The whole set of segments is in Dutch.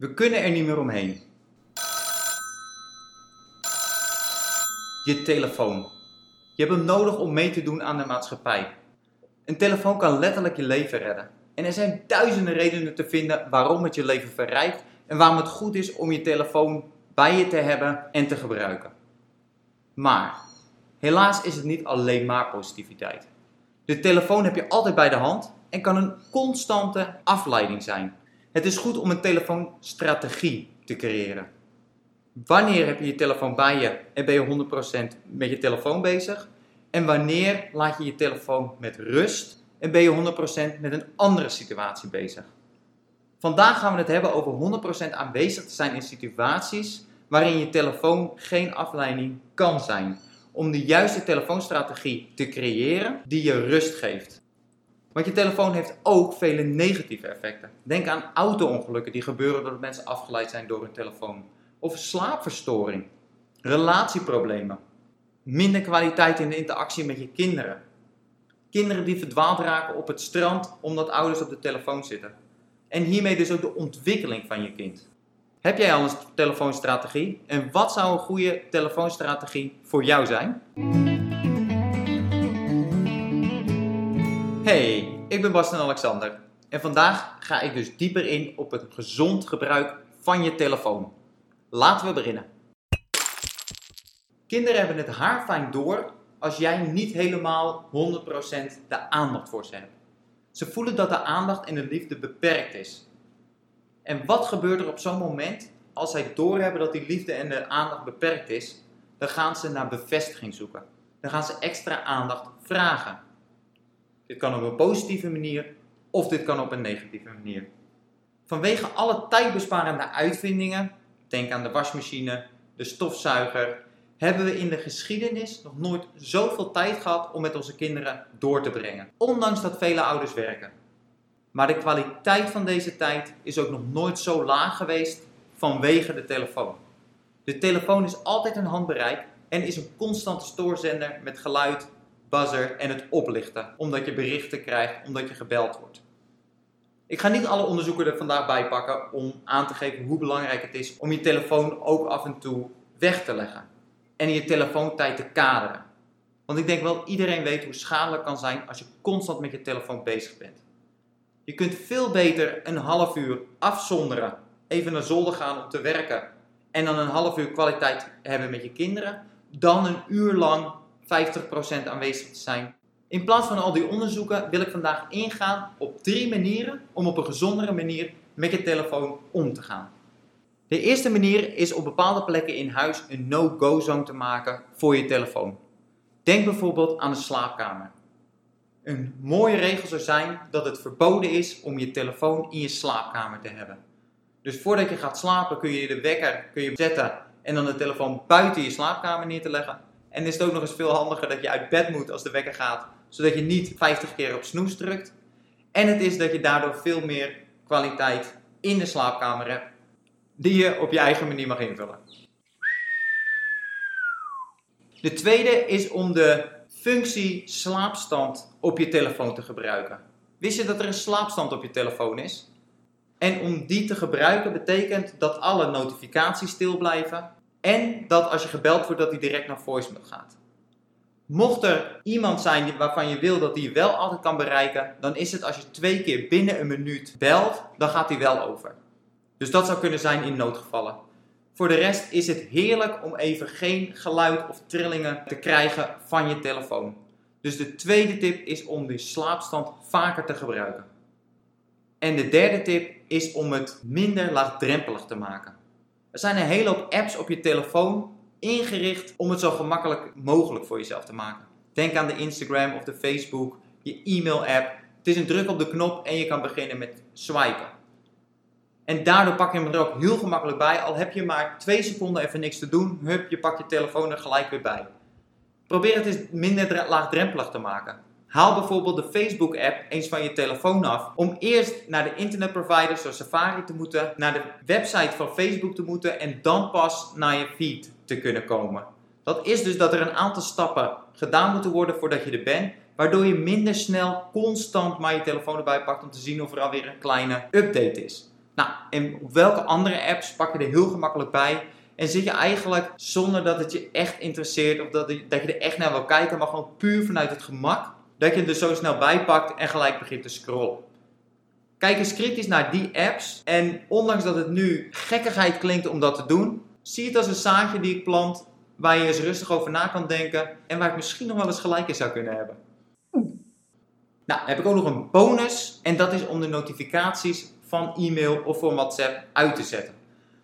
We kunnen er niet meer omheen. Je telefoon. Je hebt hem nodig om mee te doen aan de maatschappij. Een telefoon kan letterlijk je leven redden. En er zijn duizenden redenen te vinden waarom het je leven verrijkt en waarom het goed is om je telefoon bij je te hebben en te gebruiken. Maar helaas is het niet alleen maar positiviteit. De telefoon heb je altijd bij de hand en kan een constante afleiding zijn. Het is goed om een telefoonstrategie te creëren. Wanneer heb je je telefoon bij je en ben je 100% met je telefoon bezig? En wanneer laat je je telefoon met rust en ben je 100% met een andere situatie bezig? Vandaag gaan we het hebben over 100% aanwezig te zijn in situaties waarin je telefoon geen afleiding kan zijn. Om de juiste telefoonstrategie te creëren die je rust geeft. Want je telefoon heeft ook vele negatieve effecten. Denk aan auto-ongelukken die gebeuren doordat mensen afgeleid zijn door hun telefoon. Of slaapverstoring, relatieproblemen, minder kwaliteit in de interactie met je kinderen. Kinderen die verdwaald raken op het strand omdat ouders op de telefoon zitten. En hiermee dus ook de ontwikkeling van je kind. Heb jij al een telefoonstrategie? En wat zou een goede telefoonstrategie voor jou zijn? Hey, ik ben Bas en Alexander. En vandaag ga ik dus dieper in op het gezond gebruik van je telefoon. Laten we beginnen. Kinderen hebben het haarfijn door als jij niet helemaal 100% de aandacht voor ze hebt. Ze voelen dat de aandacht en de liefde beperkt is. En wat gebeurt er op zo'n moment als zij doorhebben dat die liefde en de aandacht beperkt is? Dan gaan ze naar bevestiging zoeken. Dan gaan ze extra aandacht vragen. Dit kan op een positieve manier of dit kan op een negatieve manier. Vanwege alle tijdbesparende uitvindingen, denk aan de wasmachine, de stofzuiger, hebben we in de geschiedenis nog nooit zoveel tijd gehad om met onze kinderen door te brengen. Ondanks dat vele ouders werken. Maar de kwaliteit van deze tijd is ook nog nooit zo laag geweest vanwege de telefoon. De telefoon is altijd een handbereik en is een constante stoorzender met geluid, buzzer en het oplichten, omdat je berichten krijgt, omdat je gebeld wordt. Ik ga niet alle onderzoeken er vandaag bij pakken om aan te geven hoe belangrijk het is om je telefoon ook af en toe weg te leggen en je telefoontijd te kaderen. Want ik denk wel iedereen weet hoe schadelijk kan zijn als je constant met je telefoon bezig bent. Je kunt veel beter een half uur afzonderen, even naar zolder gaan om te werken en dan een half uur kwaliteit hebben met je kinderen, dan een uur lang 50% aanwezig te zijn. In plaats van al die onderzoeken wil ik vandaag ingaan op drie manieren om op een gezondere manier met je telefoon om te gaan. De eerste manier is op bepaalde plekken in huis een no-go zone te maken voor je telefoon. Denk bijvoorbeeld aan de slaapkamer. Een mooie regel zou zijn dat het verboden is om je telefoon in je slaapkamer te hebben. Dus voordat je gaat slapen kun je de wekker kun je zetten en dan de telefoon buiten je slaapkamer neer te leggen. En is het ook nog eens veel handiger dat je uit bed moet als de wekker gaat, zodat je niet 50 keer op snoes drukt. En het is dat je daardoor veel meer kwaliteit in de slaapkamer hebt, die je op je eigen manier mag invullen. De tweede is om de functie slaapstand op je telefoon te gebruiken. Wist je dat er een slaapstand op je telefoon is? En om die te gebruiken betekent dat alle notificaties stil blijven en dat als je gebeld wordt dat die direct naar voicemail gaat. Mocht er iemand zijn waarvan je wil dat die wel altijd kan bereiken, dan is het als je twee keer binnen een minuut belt, dan gaat die wel over. Dus dat zou kunnen zijn in noodgevallen. Voor de rest is het heerlijk om even geen geluid of trillingen te krijgen van je telefoon. Dus de tweede tip is om die slaapstand vaker te gebruiken. En de derde tip is om het minder laagdrempelig te maken. Er zijn een hele hoop apps op je telefoon ingericht om het zo gemakkelijk mogelijk voor jezelf te maken. Denk aan de Instagram of de Facebook, je e-mail-app. Het is een druk op de knop en je kan beginnen met swipen. En daardoor pak je hem er ook heel gemakkelijk bij. Al heb je maar twee seconden even niks te doen, hup, je pakt je telefoon er gelijk weer bij. Probeer het eens minder laagdrempelig te maken. Haal bijvoorbeeld de Facebook-app eens van je telefoon af om eerst naar de internetprovider zoals Safari te moeten, naar de website van Facebook te moeten en dan pas naar je feed te kunnen komen. Dat is dus dat er een aantal stappen gedaan moeten worden voordat je er bent, waardoor je minder snel constant maar je telefoon erbij pakt om te zien of er alweer een kleine update is. Nou, en welke andere apps pak je er heel gemakkelijk bij? En zit je eigenlijk zonder dat het je echt interesseert of dat je er echt naar wil kijken, maar gewoon puur vanuit het gemak, dat je er zo snel bij pakt en gelijk begint te scrollen. Kijk eens kritisch naar die apps en ondanks dat het nu gekkigheid klinkt om dat te doen, zie het als een zaadje die ik plant waar je eens rustig over na kan denken en waar ik misschien nog wel eens gelijk in zou kunnen hebben. Nou, heb ik ook nog een bonus en dat is om de notificaties van e-mail of van WhatsApp uit te zetten.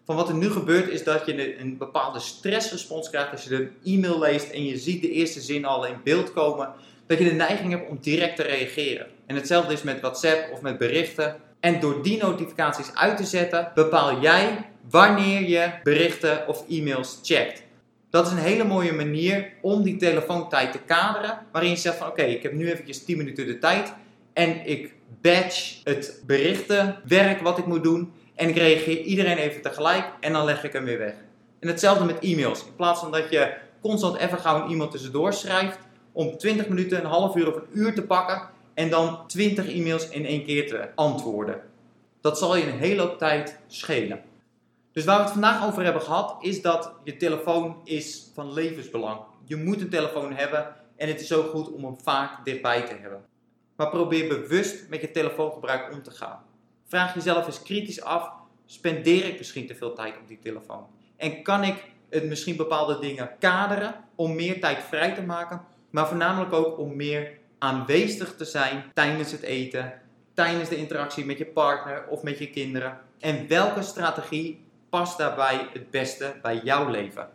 Van wat er nu gebeurt is dat je een bepaalde stressrespons krijgt als je de e-mail leest en je ziet de eerste zin al in beeld komen, dat je de neiging hebt om direct te reageren. En hetzelfde is met WhatsApp of met berichten. En door die notificaties uit te zetten, bepaal jij wanneer je berichten of e-mails checkt. Dat is een hele mooie manier om die telefoontijd te kaderen, waarin je zegt van oké, ik heb nu eventjes 10 minuten de tijd en ik batch het berichtenwerk wat ik moet doen en ik reageer iedereen even tegelijk en dan leg ik hem weer weg. En hetzelfde met e-mails. In plaats van dat je constant even gauw een e-mail tussendoor schrijft, om 20 minuten, een half uur of een uur te pakken en dan 20 e-mails in één keer te antwoorden. Dat zal je een hele hoop tijd schelen. Dus waar we het vandaag over hebben gehad, is dat je telefoon is van levensbelang. Je moet een telefoon hebben en het is ook goed om hem vaak dichtbij te hebben. Maar probeer bewust met je telefoongebruik om te gaan. Vraag jezelf eens kritisch af: spendeer ik misschien te veel tijd op die telefoon? En kan ik het misschien bepaalde dingen kaderen om meer tijd vrij te maken, maar voornamelijk ook om meer aanwezig te zijn tijdens het eten, tijdens de interactie met je partner of met je kinderen? En welke strategie past daarbij het beste bij jouw leven?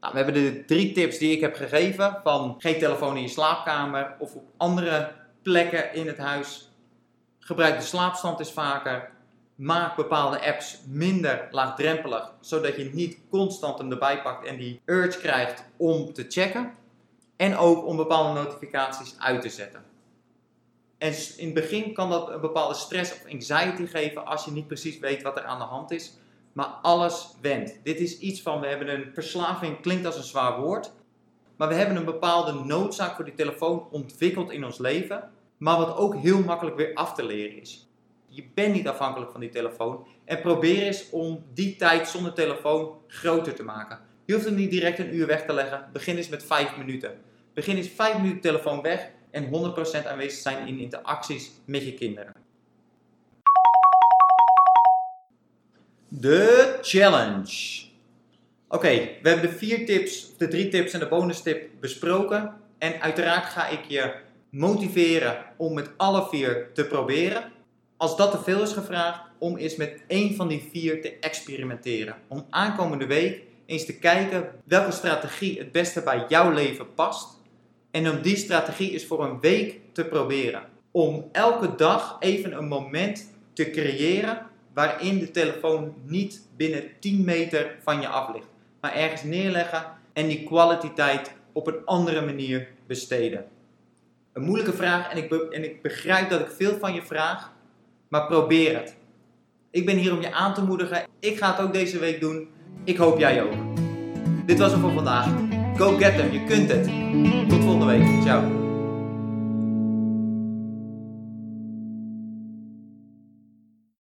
Nou, we hebben de drie tips die ik heb gegeven: van geen telefoon in je slaapkamer of op andere plekken in het huis. Gebruik de slaapstand eens vaker. Maak bepaalde apps minder laagdrempelig, zodat je niet constant hem erbij pakt en die urge krijgt om te checken. En ook om bepaalde notificaties uit te zetten. En in het begin kan dat een bepaalde stress of anxiety geven als je niet precies weet wat er aan de hand is. Maar alles wendt. Dit is iets van, we hebben een verslaving, klinkt als een zwaar woord. Maar we hebben een bepaalde noodzaak voor die telefoon ontwikkeld in ons leven. Maar wat ook heel makkelijk weer af te leren is. Je bent niet afhankelijk van die telefoon. En probeer eens om die tijd zonder telefoon groter te maken. Je hoeft hem niet direct een uur weg te leggen. Begin eens met 5 minuten. Begin eens 5 minuten telefoon weg en 100% aanwezig zijn in interacties met je kinderen. De challenge. Oké, we hebben de vier tips, de drie tips en de bonus tip besproken. En uiteraard ga ik je motiveren om met alle vier te proberen. Als dat te veel is gevraagd, om eens met één van die vier te experimenteren. Om aankomende week eens te kijken welke strategie het beste bij jouw leven past. En om die strategie eens voor een week te proberen. Om elke dag even een moment te creëren waarin de telefoon niet binnen 10 meter van je af ligt. Maar ergens neerleggen en die quality tijd op een andere manier besteden. Een moeilijke vraag en ik, en ik begrijp dat ik veel van je vraag, maar probeer het. Ik ben hier om je aan te moedigen. Ik ga het ook deze week doen. Ik hoop jij ook. Dit was het voor vandaag. Go get them, je kunt het. Tot volgende week. Ciao.